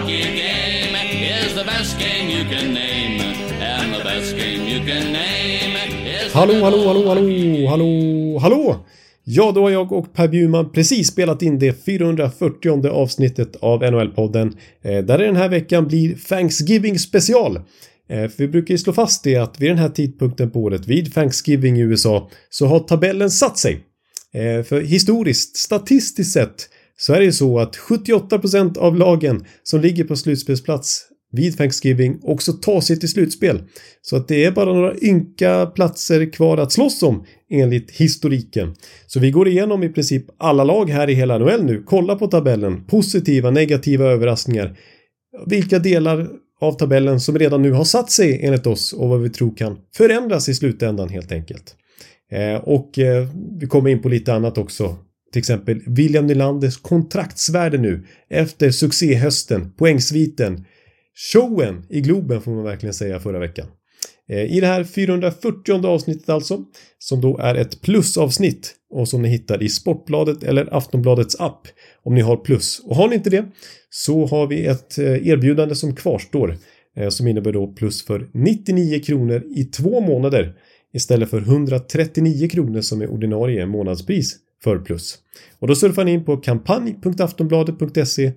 hockey game is the best game you can name. And the best game you can name is Hallå, hallå, hallå, hallå, hallå, hallå! Ja, då har jag och Per Bjurman precis spelat in det 440 avsnittet av NHL-podden. Eh, där det den här veckan blir Thanksgiving special. Eh, för vi brukar ju slå fast det att vid den här tidpunkten på året, vid Thanksgiving i USA, så har tabellen satt sig. Eh, för historiskt, statistiskt sett, så är det ju så att 78% av lagen som ligger på slutspelsplats vid Thanksgiving också tar sig till slutspel. Så att det är bara några ynka platser kvar att slåss om enligt historiken. Så vi går igenom i princip alla lag här i hela NHL nu. Kolla på tabellen. Positiva, negativa överraskningar. Vilka delar av tabellen som redan nu har satt sig enligt oss och vad vi tror kan förändras i slutändan helt enkelt. Eh, och eh, vi kommer in på lite annat också. Till exempel William Nylanders kontraktsvärde nu efter succéhösten, poängsviten, showen i Globen får man verkligen säga förra veckan. Eh, I det här 440 avsnittet alltså, som då är ett plusavsnitt och som ni hittar i Sportbladet eller Aftonbladets app om ni har plus. Och har ni inte det så har vi ett eh, erbjudande som kvarstår eh, som innebär då plus för 99 kronor i två månader istället för 139 kronor som är ordinarie månadspris för plus. Och då surfar ni in på kampanj.aftonbladet.se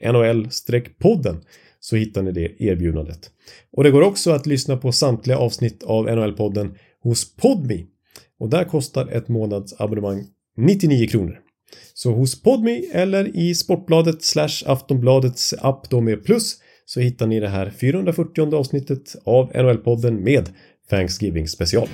NHL-podden så hittar ni det erbjudandet. Och det går också att lyssna på samtliga avsnitt av NHL-podden hos Podme. Och där kostar ett månadsabonnemang 99 kronor. Så hos Podme eller i Sportbladet slash Aftonbladets app då med plus så hittar ni det här 440 avsnittet av NHL-podden med Thanksgiving special.